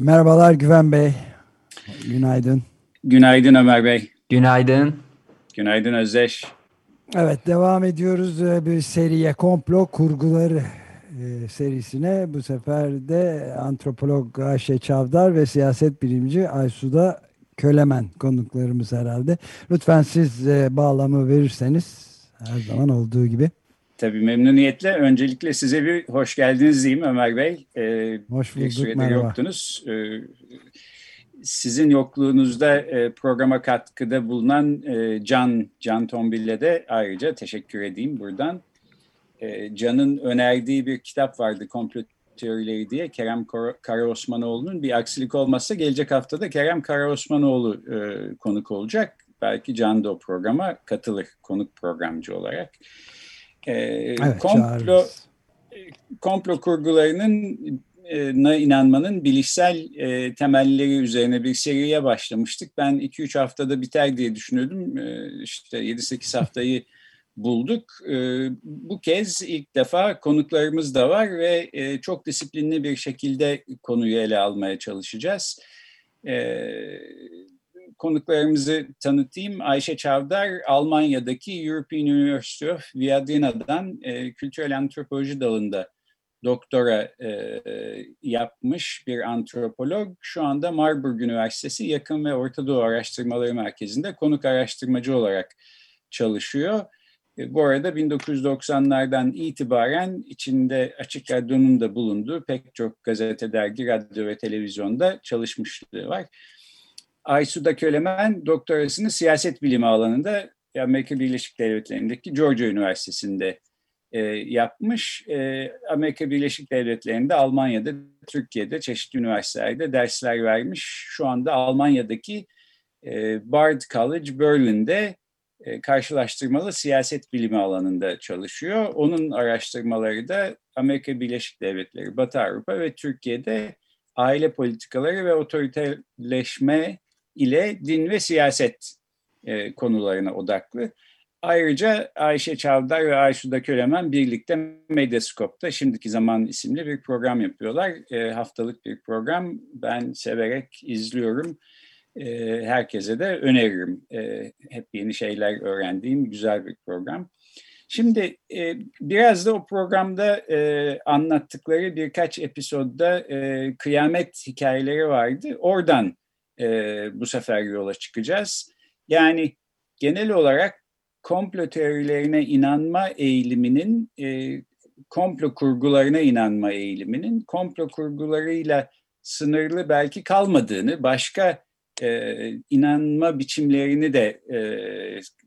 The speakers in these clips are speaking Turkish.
Merhabalar Güven Bey. Günaydın. Günaydın Ömer Bey. Günaydın. Günaydın Özdeş. Evet devam ediyoruz e, bir seriye komplo kurguları e, serisine. Bu sefer de antropolog Ayşe Çavdar ve siyaset bilimci Aysuda Kölemen konuklarımız herhalde. Lütfen siz e, bağlamı verirseniz her zaman olduğu gibi. Tabii memnuniyetle. Öncelikle size bir hoş geldiniz diyeyim Ömer Bey. Ee, hoş bulduk, bir süredir merhaba. yoktunuz. Ee, sizin yokluğunuzda e, programa katkıda bulunan e, Can, Can Tombil'e de ayrıca teşekkür edeyim buradan. E, Can'ın önerdiği bir kitap vardı, Komplo Teorileri diye Kerem Karaosmanoğlu'nun bir aksilik olmazsa gelecek haftada Kerem Karaosmanoğlu e, konuk olacak. Belki Can da o programa katılır konuk programcı olarak. E, evet, komplo, çağırırız. komplo kurgularının na inanmanın bilişsel e, temelleri üzerine bir seriye başlamıştık. Ben 2-3 haftada biter diye düşünüyordum. E, işte 7-8 haftayı bulduk. E, bu kez ilk defa konuklarımız da var ve e, çok disiplinli bir şekilde konuyu ele almaya çalışacağız. E, konuklarımızı tanıtayım. Ayşe Çavdar, Almanya'daki European University of Viadina'dan e, kültürel antropoloji dalında doktora e, yapmış bir antropolog. Şu anda Marburg Üniversitesi Yakın ve Orta Doğu Araştırmaları Merkezi'nde konuk araştırmacı olarak çalışıyor. E, bu arada 1990'lardan itibaren içinde Açık Radyo'nun da bulunduğu pek çok gazete, dergi, radyo ve televizyonda çalışmışlığı var. Aysuda Kölemen doktorasını siyaset bilimi alanında Amerika Birleşik Devletleri'ndeki Georgia Üniversitesi'nde e, yapmış. E, Amerika Birleşik Devletleri'nde, Almanya'da, Türkiye'de çeşitli üniversitelerde dersler vermiş. Şu anda Almanya'daki e, Bard College Berlin'de e, karşılaştırmalı siyaset bilimi alanında çalışıyor. Onun araştırmaları da Amerika Birleşik Devletleri, Batı Avrupa ve Türkiye'de aile politikaları ve otoriterleşme ile din ve siyaset e, konularına odaklı. Ayrıca Ayşe Çavdar ve Ayşuda Kölemen birlikte Medyascope'da Şimdiki Zaman isimli bir program yapıyorlar. E, haftalık bir program. Ben severek izliyorum. E, herkese de öneririm. E, hep yeni şeyler öğrendiğim güzel bir program. Şimdi e, biraz da o programda e, anlattıkları birkaç episodda e, kıyamet hikayeleri vardı. Oradan e, bu sefer yola çıkacağız. Yani genel olarak komplo teorilerine inanma eğiliminin, e, komplo kurgularına inanma eğiliminin komplo kurgularıyla sınırlı belki kalmadığını, başka e, inanma biçimlerini de e,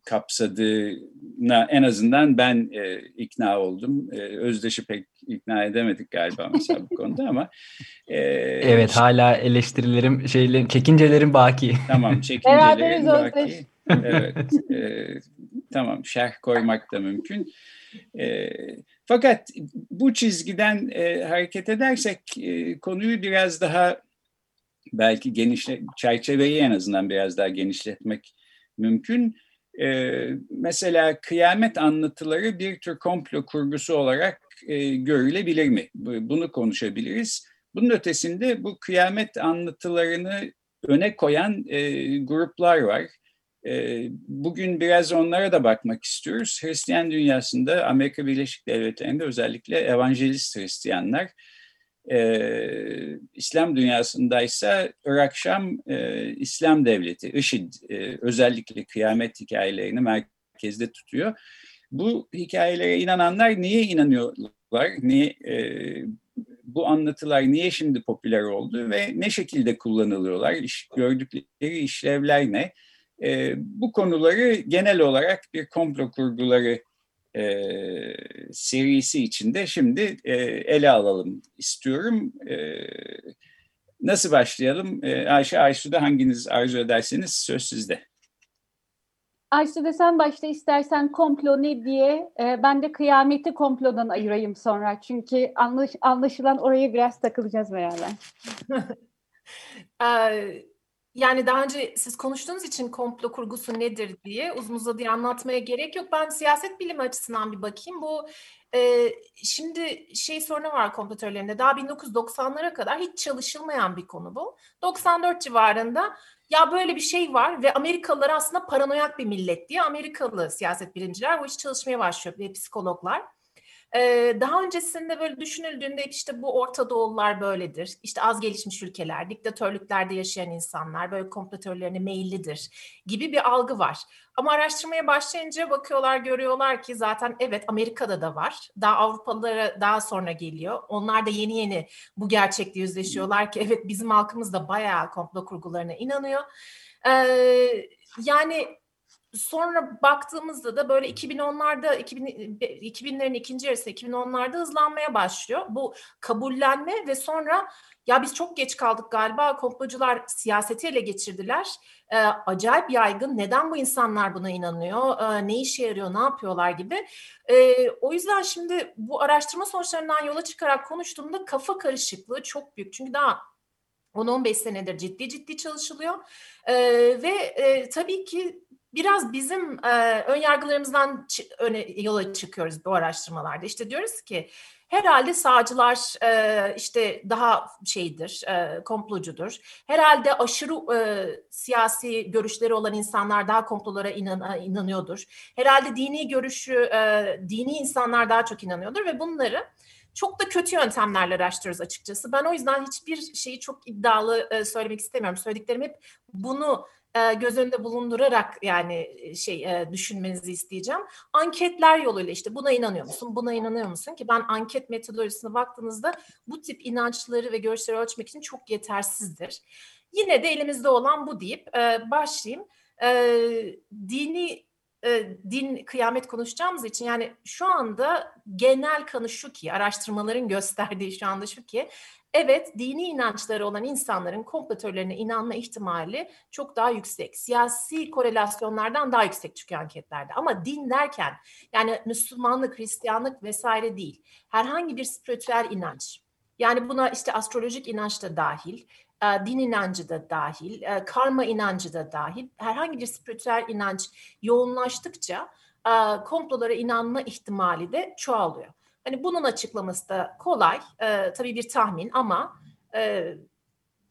kapsadığına en azından ben e, ikna oldum. E, Özdeş'i pek ikna edemedik galiba mesela bu konuda ama. E, evet hala eleştirilerim, şeylerim, çekincelerim baki. Tamam çekincelerim baki. evet. E, tamam şerh koymak da mümkün. E, fakat bu çizgiden e, hareket edersek e, konuyu biraz daha belki genişle çerçeveyi en azından biraz daha genişletmek mümkün. Ee, mesela kıyamet anlatıları bir tür komplo kurgusu olarak e, görülebilir mi? Bunu konuşabiliriz. Bunun ötesinde bu kıyamet anlatılarını öne koyan e, gruplar var. E, bugün biraz onlara da bakmak istiyoruz. Hristiyan dünyasında Amerika Birleşik Devletleri'nde özellikle evangelist Hristiyanlar ee, İslam dünyasındaysa Irak Şam e, İslam Devleti, IŞİD e, özellikle kıyamet hikayelerini merkezde tutuyor. Bu hikayelere inananlar niye inanıyorlar? Niye e, bu anlatılar niye şimdi popüler oldu ve ne şekilde kullanılıyorlar? İş, gördükleri işlevler ne? E, bu konuları genel olarak bir komplo kurguları e, serisi içinde şimdi e, ele alalım istiyorum. E, nasıl başlayalım? E, Ayşe Aysu'da hanginiz arzu ederseniz söz sizde. Ayşe de sen başta istersen komplo ne diye e, ben de kıyameti komplodan ayırayım sonra. Çünkü anlaş, anlaşılan oraya biraz takılacağız beraber. yani daha önce siz konuştuğunuz için komplo kurgusu nedir diye uzun uzadıya anlatmaya gerek yok. Ben siyaset bilimi açısından bir bakayım. Bu e, şimdi şey sorunu var kompletörlerinde. Daha 1990'lara kadar hiç çalışılmayan bir konu bu. 94 civarında ya böyle bir şey var ve Amerikalılar aslında paranoyak bir millet diye Amerikalı siyaset bilimciler bu işi çalışmaya başlıyor ve psikologlar. Daha öncesinde böyle düşünüldüğünde işte bu Orta Doğulular böyledir. İşte az gelişmiş ülkeler, diktatörlüklerde yaşayan insanlar böyle kompletörlerine meyillidir gibi bir algı var. Ama araştırmaya başlayınca bakıyorlar, görüyorlar ki zaten evet Amerika'da da var. Daha Avrupalılara daha sonra geliyor. Onlar da yeni yeni bu gerçekle yüzleşiyorlar ki evet bizim halkımız da bayağı komplo kurgularına inanıyor. Ee, yani sonra baktığımızda da böyle 2010'larda 2000, 2000'lerin ikinci yarısı 2010'larda hızlanmaya başlıyor. Bu kabullenme ve sonra ya biz çok geç kaldık galiba komplocular siyaseti ele geçirdiler. Ee, acayip yaygın. Neden bu insanlar buna inanıyor? Ee, ne işe yarıyor? Ne yapıyorlar gibi. Ee, o yüzden şimdi bu araştırma sonuçlarından yola çıkarak konuştuğumda kafa karışıklığı çok büyük. Çünkü daha 10-15 senedir ciddi ciddi çalışılıyor. Ee, ve e, tabii ki biraz bizim e, ön yargılarımızdan öne yola çıkıyoruz bu araştırmalarda. İşte diyoruz ki herhalde sağcılar e, işte daha şeydir, e, komplocudur. Herhalde aşırı e, siyasi görüşleri olan insanlar daha komplolara inan, inanıyordur. Herhalde dini görüşü, e, dini insanlar daha çok inanıyordur ve bunları çok da kötü yöntemlerle araştırıyoruz açıkçası. Ben o yüzden hiçbir şeyi çok iddialı e, söylemek istemiyorum. Söylediklerim hep bunu göz önünde bulundurarak yani e, şey e, düşünmenizi isteyeceğim. Anketler yoluyla işte buna inanıyor musun? Buna inanıyor musun? Ki ben anket metodolojisine baktığınızda bu tip inançları ve görüşleri ölçmek için çok yetersizdir. Yine de elimizde olan bu deyip e, başlayayım. E, dini e, din kıyamet konuşacağımız için yani şu anda genel kanı şu ki araştırmaların gösterdiği şu anda şu ki evet dini inançları olan insanların kompletörlerine inanma ihtimali çok daha yüksek. Siyasi korelasyonlardan daha yüksek çıkıyor anketlerde. Ama din derken yani Müslümanlık, Hristiyanlık vesaire değil. Herhangi bir spiritüel inanç. Yani buna işte astrolojik inanç da dahil, din inancı da dahil, e, karma inancı da dahil. Herhangi bir spiritüel inanç yoğunlaştıkça e, komplolara inanma ihtimali de çoğalıyor. Hani bunun açıklaması da kolay, e, tabii bir tahmin ama e,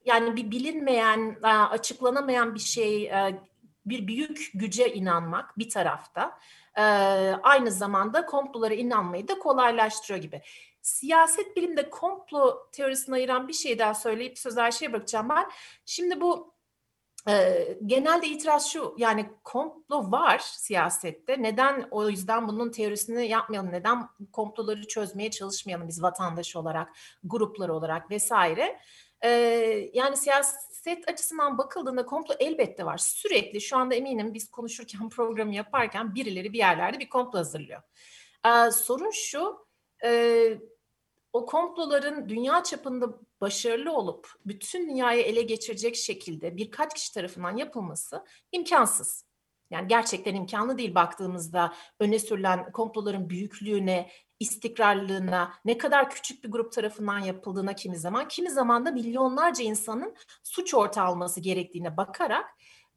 yani bir bilinmeyen, e, açıklanamayan bir şey, e, bir büyük güce inanmak bir tarafta, e, aynı zamanda komplolara inanmayı da kolaylaştırıyor gibi. Siyaset bilimde komplo teorisini ayıran bir şey daha söyleyip sözel şeye bakacağım ben. Şimdi bu e, genelde itiraz şu yani komplo var siyasette. Neden o yüzden bunun teorisini yapmayalım? Neden komploları çözmeye çalışmayalım biz vatandaş olarak, gruplar olarak vesaire? E, yani siyaset açısından bakıldığında komplo elbette var. Sürekli şu anda eminim biz konuşurken programı yaparken birileri bir yerlerde bir komplo hazırlıyor. E, sorun şu e, o komploların dünya çapında başarılı olup bütün dünyayı ele geçirecek şekilde birkaç kişi tarafından yapılması imkansız. Yani gerçekten imkanlı değil baktığımızda öne sürülen komploların büyüklüğüne, istikrarlılığına, ne kadar küçük bir grup tarafından yapıldığına kimi zaman, kimi zaman da milyonlarca insanın suç ortağı alması gerektiğine bakarak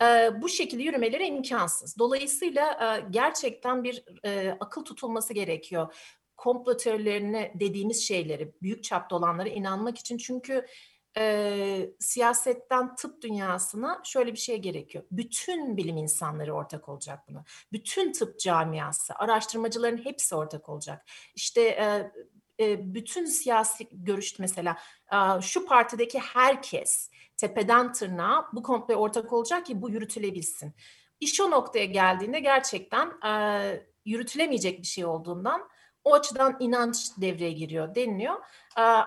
e, bu şekilde yürümeleri imkansız. Dolayısıyla e, gerçekten bir e, akıl tutulması gerekiyor komplo teorilerine dediğimiz şeyleri, büyük çapta olanlara inanmak için çünkü e, siyasetten tıp dünyasına şöyle bir şey gerekiyor. Bütün bilim insanları ortak olacak buna. Bütün tıp camiası, araştırmacıların hepsi ortak olacak. İşte e, e, bütün siyasi görüş mesela e, şu partideki herkes tepeden tırnağa bu komploya ortak olacak ki bu yürütülebilsin. İş o noktaya geldiğinde gerçekten e, yürütülemeyecek bir şey olduğundan o açıdan inanç devreye giriyor deniliyor.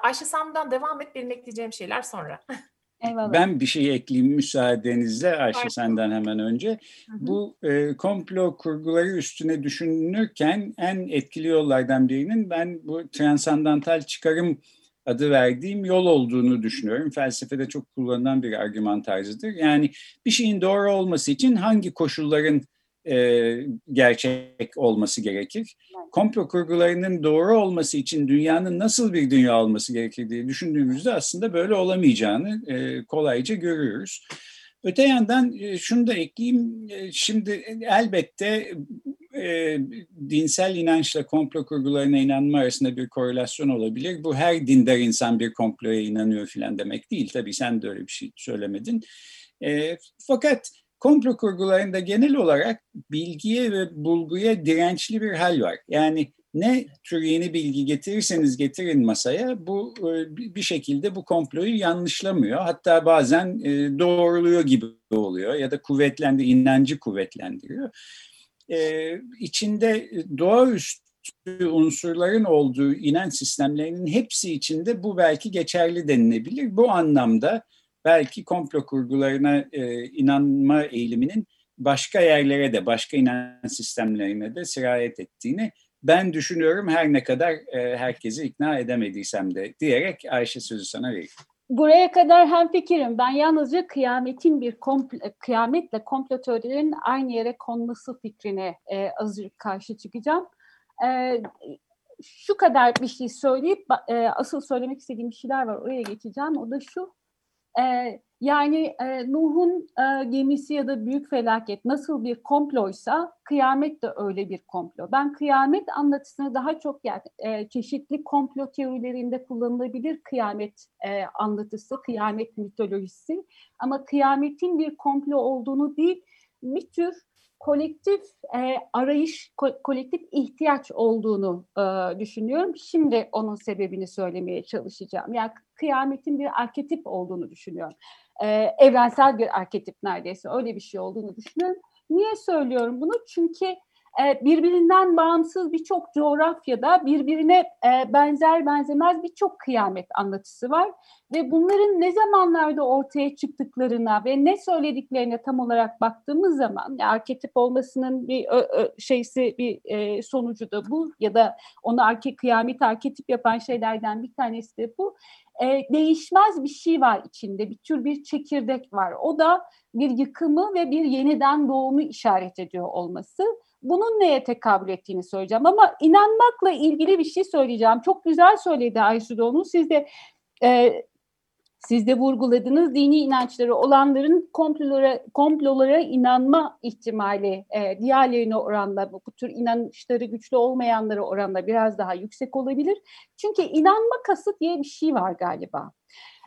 Ayşe Sam'dan devam et benim ekleyeceğim şeyler sonra. Eyvallah. Ben bir şey ekleyeyim müsaadenizle Ayşe senden hemen önce. Hı hı. Bu e, komplo kurguları üstüne düşünülürken en etkili yollardan birinin ben bu transandantal çıkarım adı verdiğim yol olduğunu düşünüyorum. Felsefede çok kullanılan bir argüman tarzıdır. Yani bir şeyin doğru olması için hangi koşulların e, gerçek olması gerekir? Komplo kurgularının doğru olması için dünyanın nasıl bir dünya olması gerekir diye düşündüğümüzde aslında böyle olamayacağını e, kolayca görüyoruz. Öte yandan e, şunu da ekleyeyim. E, şimdi elbette e, dinsel inançla komplo kurgularına inanma arasında bir korelasyon olabilir. Bu her dindar insan bir komploya inanıyor filan demek değil. Tabii sen de öyle bir şey söylemedin. E, fakat komplo kurgularında genel olarak bilgiye ve bulguya dirençli bir hal var. Yani ne tür yeni bilgi getirirseniz getirin masaya bu e, bir şekilde bu komployu yanlışlamıyor. Hatta bazen e, doğruluyor gibi oluyor ya da kuvvetlendi, inancı kuvvetlendiriyor. Ee, içinde doğaüstü unsurların olduğu inanç sistemlerinin hepsi içinde bu belki geçerli denilebilir. Bu anlamda belki komplo kurgularına e, inanma eğiliminin başka yerlere de, başka inanç sistemlerine de sirayet ettiğini ben düşünüyorum her ne kadar e, herkesi ikna edemediysem de diyerek Ayşe sözü sana vereyim. Buraya kadar hem fikrim. Ben yalnızca kıyametin bir kompl kıyametle komplo teorilerinin aynı yere konması fikrine e, azıcık karşı çıkacağım. E, şu kadar bir şey söyleyip e, asıl söylemek istediğim şeyler var. Oraya geçeceğim. O da şu. E, yani e, Nuh'un e, gemisi ya da büyük felaket nasıl bir komploysa kıyamet de öyle bir komplo. Ben kıyamet anlatısını daha çok yani, e, çeşitli komplo teorilerinde kullanılabilir kıyamet e, anlatısı, kıyamet mitolojisi. Ama kıyametin bir komplo olduğunu değil, bir tür kolektif e, arayış, ko- kolektif ihtiyaç olduğunu e, düşünüyorum. Şimdi onun sebebini söylemeye çalışacağım. Yani kıyametin bir arketip olduğunu düşünüyorum e, evrensel bir arketip neredeyse öyle bir şey olduğunu düşünüyorum. Niye söylüyorum bunu? Çünkü birbirinden bağımsız birçok coğrafyada birbirine e, benzer benzemez birçok kıyamet anlatısı var. Ve bunların ne zamanlarda ortaya çıktıklarına ve ne söylediklerine tam olarak baktığımız zaman arketip olmasının bir şeysi bir e, sonucu da bu ya da onu arke, kıyamet arketip yapan şeylerden bir tanesi de bu e, değişmez bir şey var içinde. Bir tür bir çekirdek var. O da bir yıkımı ve bir yeniden doğumu işaret ediyor olması. Bunun neye tekabül ettiğini söyleyeceğim ama inanmakla ilgili bir şey söyleyeceğim. Çok güzel söyledi Aysu onu. Siz de e, siz de vurguladınız dini inançları olanların komplolara, komplolara inanma ihtimali e, diğerlerine oranla bu, tür inançları güçlü olmayanlara oranla biraz daha yüksek olabilir. Çünkü inanma kasıt diye bir şey var galiba.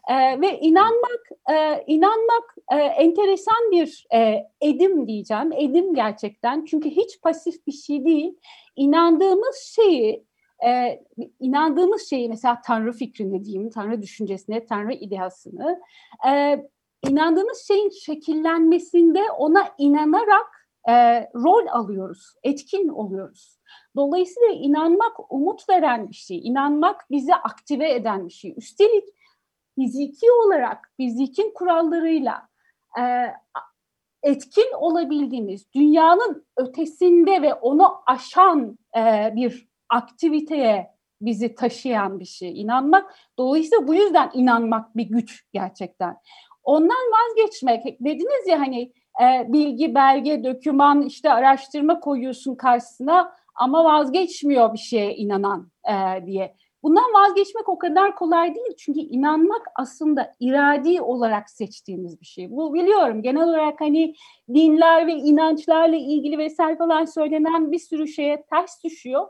E, ve inanmak e, inanmak e, enteresan bir e, edim diyeceğim. Edim gerçekten çünkü hiç pasif bir şey değil. İnandığımız şeyi e, inandığımız şeyi mesela Tanrı fikrini diyeyim, Tanrı düşüncesine, Tanrı ideasını e, inandığımız şeyin şekillenmesinde ona inanarak e, rol alıyoruz, etkin oluyoruz. Dolayısıyla inanmak umut veren bir şey, inanmak bizi aktive eden bir şey. Üstelik fiziki olarak, fizikin kurallarıyla e, etkin olabildiğimiz, dünyanın ötesinde ve onu aşan e, bir aktiviteye bizi taşıyan bir şey inanmak. Dolayısıyla bu yüzden inanmak bir güç gerçekten. Ondan vazgeçmek dediniz ya hani e, bilgi, belge, döküman, işte araştırma koyuyorsun karşısına ama vazgeçmiyor bir şeye inanan e, diye. Bundan vazgeçmek o kadar kolay değil çünkü inanmak aslında iradi olarak seçtiğimiz bir şey. Bu biliyorum genel olarak hani dinler ve inançlarla ilgili vesaire falan söylenen bir sürü şeye ters düşüyor.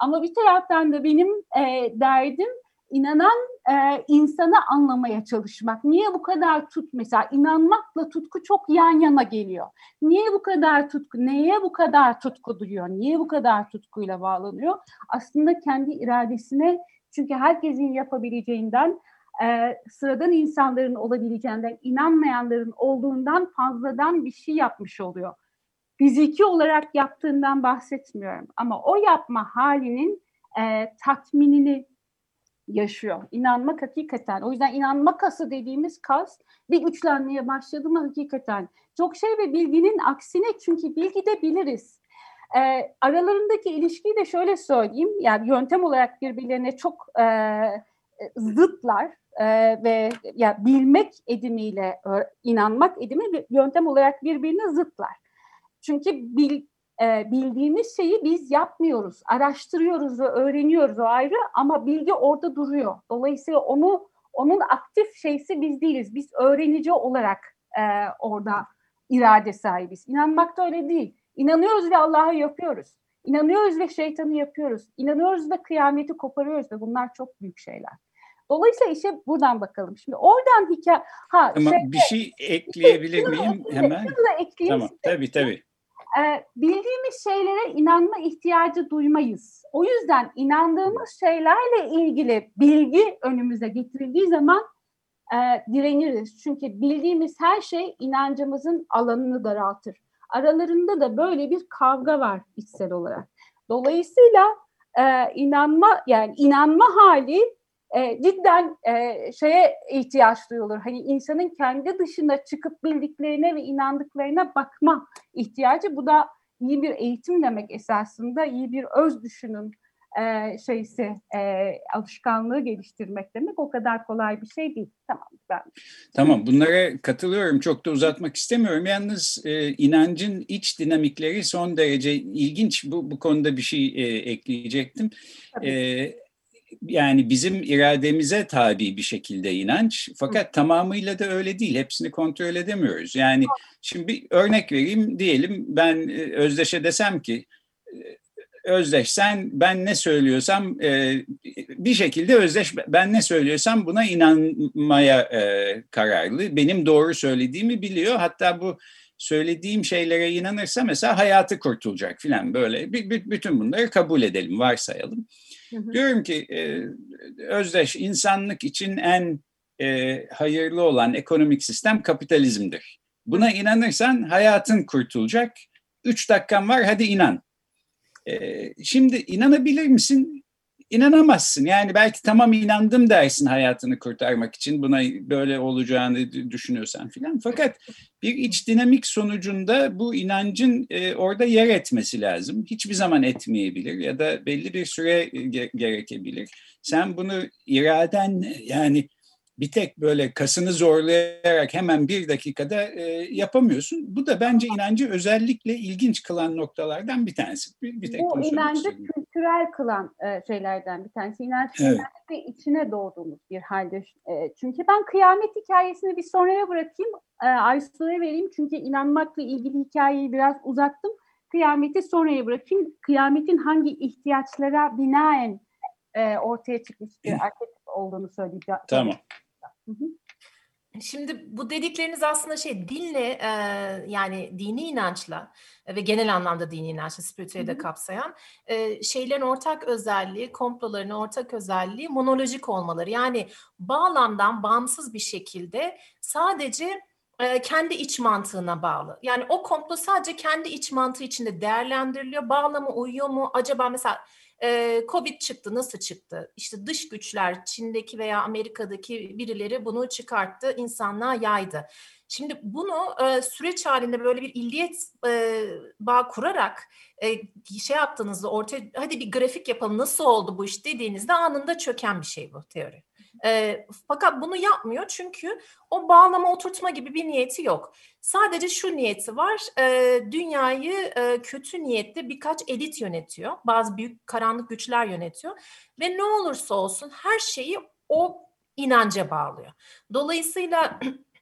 Ama bir taraftan da benim e, derdim inanan e, insanı anlamaya çalışmak. Niye bu kadar tut mesela inanmakla tutku çok yan yana geliyor. Niye bu kadar tutku, neye bu kadar tutku duyuyor? Niye bu kadar tutkuyla bağlanıyor? Aslında kendi iradesine çünkü herkesin yapabileceğinden e, sıradan insanların olabileceğinden, inanmayanların olduğundan fazladan bir şey yapmış oluyor fiziki olarak yaptığından bahsetmiyorum ama o yapma halinin e, tatminini yaşıyor. İnanmak hakikaten. O yüzden inanma kası dediğimiz kas bir güçlenmeye başladı mı hakikaten. Çok şey ve bilginin aksine çünkü bilgi de biliriz. E, aralarındaki ilişkiyi de şöyle söyleyeyim. Yani yöntem olarak birbirlerine çok e, zıtlar e, ve ya bilmek edimiyle inanmak edimi yöntem olarak birbirine zıtlar. Çünkü bil, e, bildiğimiz şeyi biz yapmıyoruz. Araştırıyoruz ve öğreniyoruz o ayrı ama bilgi orada duruyor. Dolayısıyla onu onun aktif şeysi biz değiliz. Biz öğrenici olarak e, orada irade sahibiz. İnanmak da öyle değil. İnanıyoruz ve Allah'a yapıyoruz. İnanıyoruz ve şeytanı yapıyoruz. İnanıyoruz ve kıyameti koparıyoruz ve bunlar çok büyük şeyler. Dolayısıyla işe buradan bakalım. Şimdi oradan hikaye... Ha, Ama şeyde, bir şey ekleyebilir miyim hemen? Tamam, tabii tabii e, bildiğimiz şeylere inanma ihtiyacı duymayız. O yüzden inandığımız şeylerle ilgili bilgi önümüze getirildiği zaman e, direniriz. Çünkü bildiğimiz her şey inancımızın alanını daraltır. Aralarında da böyle bir kavga var içsel olarak. Dolayısıyla e, inanma yani inanma hali e, cidden e, şeye ihtiyaç duyulur. Hani insanın kendi dışında çıkıp bildiklerine ve inandıklarına bakma ihtiyacı. Bu da iyi bir eğitim demek esasında, iyi bir öz düşünün e, şeysi e, alışkanlığı geliştirmek demek o kadar kolay bir şey değil. Tamam ben. Tamam bunlara katılıyorum. Çok da uzatmak istemiyorum. Yalnız e, inancın iç dinamikleri son derece ilginç. Bu bu konuda bir şey e, ekleyecektim. Tabii. E, yani bizim irademize tabi bir şekilde inanç fakat Hı. tamamıyla da öyle değil. Hepsini kontrol edemiyoruz. Yani şimdi bir örnek vereyim diyelim ben Özdeş'e desem ki Özdeş sen ben ne söylüyorsam e, bir şekilde Özdeş ben ne söylüyorsam buna inanmaya kararlı. Benim doğru söylediğimi biliyor. Hatta bu söylediğim şeylere inanırsa mesela hayatı kurtulacak filan böyle. Bütün bunları kabul edelim, varsayalım. Hı Diyorum ki e, Özdeş insanlık için en e, hayırlı olan ekonomik sistem kapitalizmdir. Buna inanırsan hayatın kurtulacak. Üç dakikan var hadi inan. E, şimdi inanabilir misin? inanamazsın. Yani belki tamam inandım dersin hayatını kurtarmak için buna böyle olacağını düşünüyorsan filan. Fakat bir iç dinamik sonucunda bu inancın e, orada yer etmesi lazım. Hiçbir zaman etmeyebilir ya da belli bir süre gerekebilir. Sen bunu iraden yani bir tek böyle kasını zorlayarak hemen bir dakikada e, yapamıyorsun. Bu da bence inancı özellikle ilginç kılan noktalardan bir tanesi. Bir, bir tek Bu inancı kültürel kılan e, şeylerden bir tanesi. İnanç evet. içine doğduğumuz bir halde. E, çünkü ben kıyamet hikayesini bir sonraya bırakayım. E, Aysu'ya vereyim çünkü inanmakla ilgili hikayeyi biraz uzattım. Kıyameti sonraya bırakayım. Kıyametin hangi ihtiyaçlara binaen e, ortaya çıkmış bir arketip olduğunu söyleyeceğim. Tamam. Şimdi bu dedikleriniz aslında şey dinle e, yani dini inançla ve genel anlamda dini inançla spiritüeli de kapsayan e, şeylerin ortak özelliği, komploların ortak özelliği monolojik olmaları. Yani bağlamdan bağımsız bir şekilde sadece kendi iç mantığına bağlı. Yani o komplo sadece kendi iç mantığı içinde değerlendiriliyor. Bağlamı uyuyor mu? Acaba mesela Covid çıktı nasıl çıktı? İşte dış güçler Çin'deki veya Amerika'daki birileri bunu çıkarttı, insanlığa yaydı. Şimdi bunu e, süreç halinde böyle bir illiyet e, bağ kurarak e, şey yaptığınızda ortaya hadi bir grafik yapalım nasıl oldu bu iş dediğinizde anında çöken bir şey bu teori. E, fakat bunu yapmıyor çünkü o bağlama oturtma gibi bir niyeti yok. Sadece şu niyeti var, e, dünyayı e, kötü niyetli birkaç elit yönetiyor. Bazı büyük karanlık güçler yönetiyor. Ve ne olursa olsun her şeyi o inanca bağlıyor. Dolayısıyla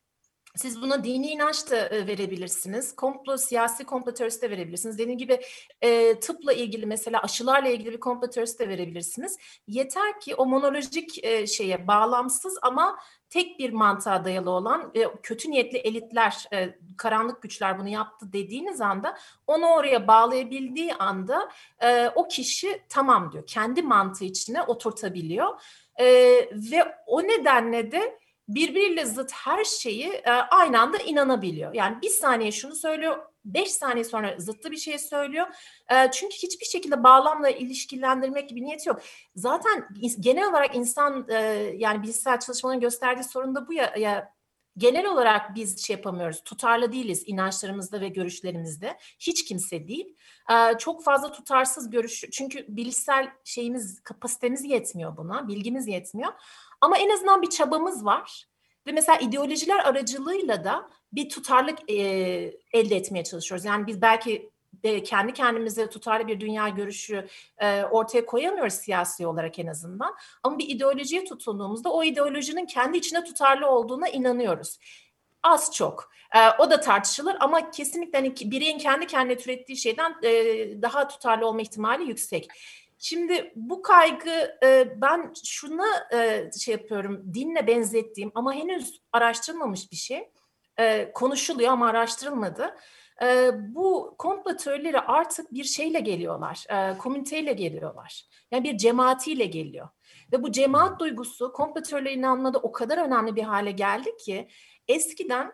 Siz buna dini inanç da e, verebilirsiniz. Komplo, siyasi komplo teorisi de verebilirsiniz. Dediğim gibi e, tıpla ilgili mesela aşılarla ilgili bir komplo teorisi de verebilirsiniz. Yeter ki o monolojik e, şeye bağlamsız ama tek bir mantığa dayalı olan e, kötü niyetli elitler, e, karanlık güçler bunu yaptı dediğiniz anda onu oraya bağlayabildiği anda e, o kişi tamam diyor. Kendi mantığı içine oturtabiliyor. E, ve o nedenle de birbiriyle zıt her şeyi e, aynı anda inanabiliyor. Yani bir saniye şunu söylüyor, beş saniye sonra zıttı bir şey söylüyor. E, çünkü hiçbir şekilde bağlamla ilişkilendirmek gibi niyeti yok. Zaten genel olarak insan e, yani bilişsel çalışmaların gösterdiği sorun da bu ya, ya genel olarak biz şey yapamıyoruz, tutarlı değiliz inançlarımızda ve görüşlerimizde. Hiç kimse değil. Çok fazla tutarsız görüş, çünkü bilişsel şeyimiz, kapasitemiz yetmiyor buna, bilgimiz yetmiyor. Ama en azından bir çabamız var. Ve mesela ideolojiler aracılığıyla da bir tutarlık e, elde etmeye çalışıyoruz. Yani biz belki de kendi kendimize tutarlı bir dünya görüşü e, ortaya koyamıyoruz siyasi olarak en azından. Ama bir ideolojiye tutunduğumuzda o ideolojinin kendi içine tutarlı olduğuna inanıyoruz. Az çok. E, o da tartışılır ama kesinlikle hani bireyin kendi kendine türettiği şeyden e, daha tutarlı olma ihtimali yüksek. Şimdi bu kaygı e, ben şuna e, şey yapıyorum dinle benzettiğim ama henüz araştırılmamış bir şey. E, konuşuluyor ama araştırılmadı e, bu komplo teorileri artık bir şeyle geliyorlar, e, komüniteyle geliyorlar. Yani bir cemaatiyle geliyor. Ve bu cemaat duygusu komplo teorilerinin anlamda o kadar önemli bir hale geldi ki eskiden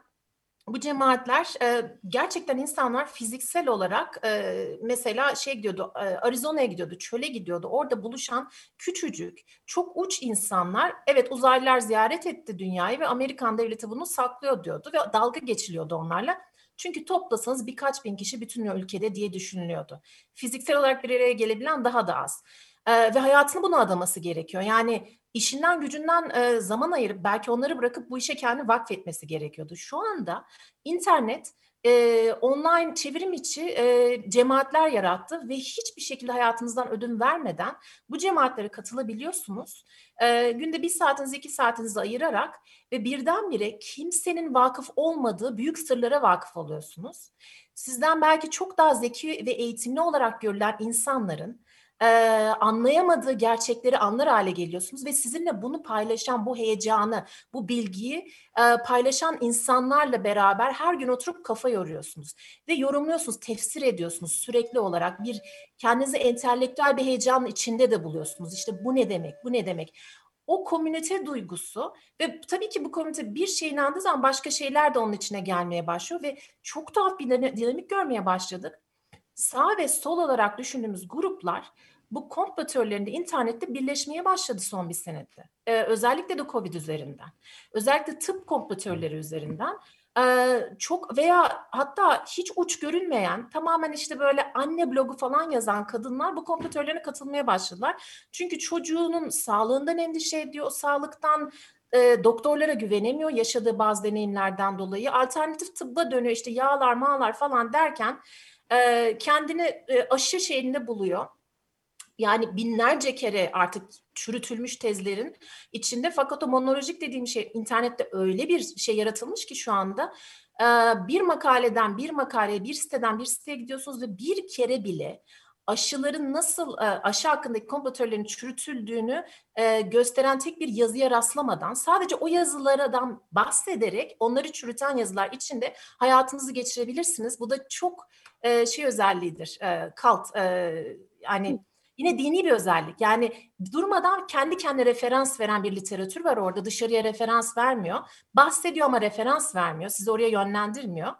bu cemaatler e, gerçekten insanlar fiziksel olarak e, mesela şey gidiyordu e, Arizona'ya gidiyordu, çöle gidiyordu. Orada buluşan küçücük, çok uç insanlar evet uzaylılar ziyaret etti dünyayı ve Amerikan devleti bunu saklıyor diyordu ve dalga geçiliyordu onlarla. Çünkü toplasanız birkaç bin kişi bütün ülkede diye düşünülüyordu. Fiziksel olarak bir araya gelebilen daha da az. Ee, ve hayatını buna adaması gerekiyor. Yani işinden gücünden e, zaman ayırıp belki onları bırakıp bu işe kendi vakfetmesi gerekiyordu. Şu anda internet e, online çevrim içi e, cemaatler yarattı ve hiçbir şekilde hayatınızdan ödün vermeden bu cemaatlere katılabiliyorsunuz. E, günde bir saatinizi iki saatinizi ayırarak ve birdenbire kimsenin vakıf olmadığı büyük sırlara vakıf oluyorsunuz. Sizden belki çok daha zeki ve eğitimli olarak görülen insanların e, anlayamadığı gerçekleri anlar hale geliyorsunuz ve sizinle bunu paylaşan bu heyecanı, bu bilgiyi e, paylaşan insanlarla beraber her gün oturup kafa yoruyorsunuz ve yorumluyorsunuz, tefsir ediyorsunuz sürekli olarak bir kendinizi entelektüel bir heyecanın içinde de buluyorsunuz. İşte bu ne demek, bu ne demek? o komünite duygusu ve tabii ki bu komünite bir şey inandığı zaman başka şeyler de onun içine gelmeye başlıyor ve çok tuhaf bir dinamik görmeye başladık sağ ve sol olarak düşündüğümüz gruplar bu komplo teorilerinde internette birleşmeye başladı son bir senede. Ee, özellikle de Covid üzerinden. Özellikle tıp komplo teorileri üzerinden. Ee, çok veya hatta hiç uç görünmeyen tamamen işte böyle anne blogu falan yazan kadınlar bu komplo teorilerine katılmaya başladılar. Çünkü çocuğunun sağlığından endişe ediyor, sağlıktan e, doktorlara güvenemiyor yaşadığı bazı deneyimlerden dolayı. Alternatif tıbba dönüyor işte yağlar mağlar falan derken kendini e, aşı şeyinde buluyor. Yani binlerce kere artık çürütülmüş tezlerin içinde fakat o monolojik dediğim şey internette öyle bir şey yaratılmış ki şu anda bir makaleden bir makaleye bir siteden bir siteye gidiyorsunuz ve bir kere bile aşıların nasıl e, aşı hakkındaki komplo çürütüldüğünü e, gösteren tek bir yazıya rastlamadan sadece o yazılardan bahsederek onları çürüten yazılar içinde hayatınızı geçirebilirsiniz. Bu da çok e, şey özelliğidir, kalt yani yine dini bir özellik. Yani durmadan kendi kendine referans veren bir literatür var orada. Dışarıya referans vermiyor. Bahsediyor ama referans vermiyor. Sizi oraya yönlendirmiyor.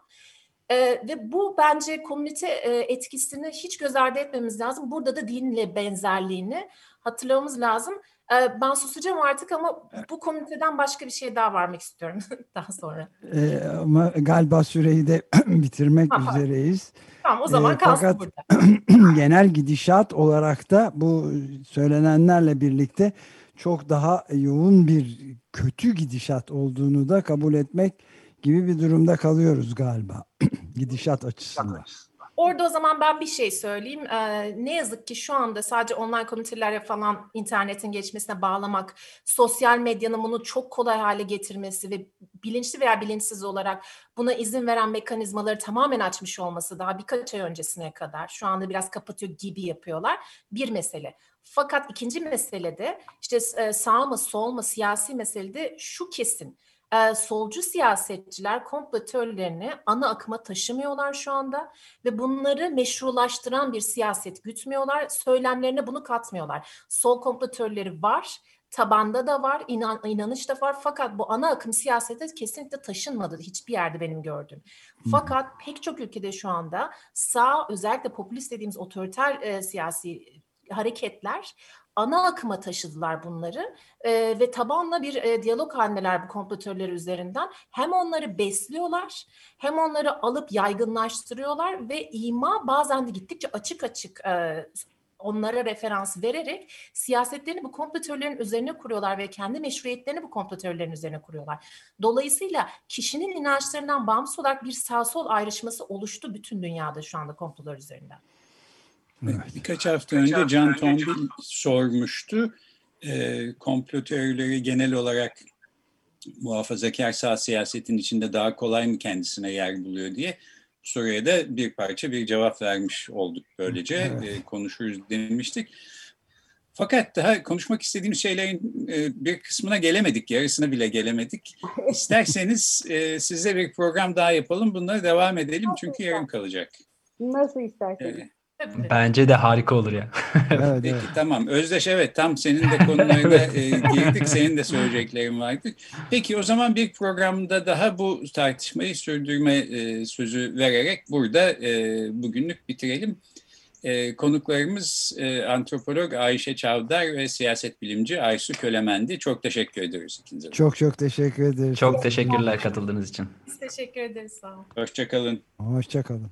E, ve bu bence komünite e, etkisini hiç göz ardı etmemiz lazım. Burada da dinle benzerliğini hatırlamamız lazım. E, ben susacağım artık ama bu komüniteden başka bir şey daha varmak istiyorum daha sonra. E, ama galiba süreyi de bitirmek Aha. üzereyiz. Tamam o zaman e, kalsın fakat burada. genel gidişat olarak da bu söylenenlerle birlikte çok daha yoğun bir kötü gidişat olduğunu da kabul etmek gibi bir durumda kalıyoruz galiba gidişat açısından. Orada o zaman ben bir şey söyleyeyim. Ee, ne yazık ki şu anda sadece online komünitelere falan internetin geçmesine bağlamak, sosyal medyanın bunu çok kolay hale getirmesi ve bilinçli veya bilinçsiz olarak buna izin veren mekanizmaları tamamen açmış olması daha birkaç ay öncesine kadar şu anda biraz kapatıyor gibi yapıyorlar. Bir mesele. Fakat ikinci meselede işte e, sağ mı sol mu siyasi meselede şu kesin e, solcu siyasetçiler komplo teorilerini ana akıma taşımıyorlar şu anda ve bunları meşrulaştıran bir siyaset gütmüyorlar. Söylemlerine bunu katmıyorlar. Sol komplo teorileri var. tabanda da var, inan, inanış da var fakat bu ana akım siyasete kesinlikle taşınmadı hiçbir yerde benim gördüğüm. Fakat pek çok ülkede şu anda sağ özellikle popülist dediğimiz otoriter e, siyasi hareketler ana akıma taşıdılar bunları e, ve tabanla bir e, diyalog halindeler bu kompletörler üzerinden. Hem onları besliyorlar hem onları alıp yaygınlaştırıyorlar ve ima bazen de gittikçe açık açık e, onlara referans vererek siyasetlerini bu kompletörlerin üzerine kuruyorlar ve kendi meşruiyetlerini bu kompletörlerin üzerine kuruyorlar. Dolayısıyla kişinin inançlarından bağımsız olarak bir sağ sol ayrışması oluştu bütün dünyada şu anda komplolar üzerinden. Evet. Birkaç hafta önce Can Tombil sormuştu. E, komplo teorileri genel olarak muhafazakar sağ siyasetin içinde daha kolay mı kendisine yer buluyor diye soruya da bir parça bir cevap vermiş olduk böylece. Evet. E, konuşuruz demiştik. Fakat daha konuşmak istediğim şeylerin e, bir kısmına gelemedik, yarısına bile gelemedik. İsterseniz e, size bir program daha yapalım, bunları devam edelim çünkü yarım kalacak. Nasıl isterseniz. Evet. Bence de harika olur ya. evet, Peki evet. tamam. Özdeş evet tam senin de konularına e, girdik. Senin de söyleyeceklerin vardı. Peki o zaman bir programda daha bu tartışmayı sürdürme e, sözü vererek burada e, bugünlük bitirelim. E, konuklarımız e, antropolog Ayşe Çavdar ve siyaset bilimci Aysu Kölemendi. Çok teşekkür ederiz ikinize. Çok çok teşekkür ederiz. Çok teşekkürler katıldığınız için. Biz teşekkür ederiz. Sağ olun. Hoşçakalın. Hoşçakalın.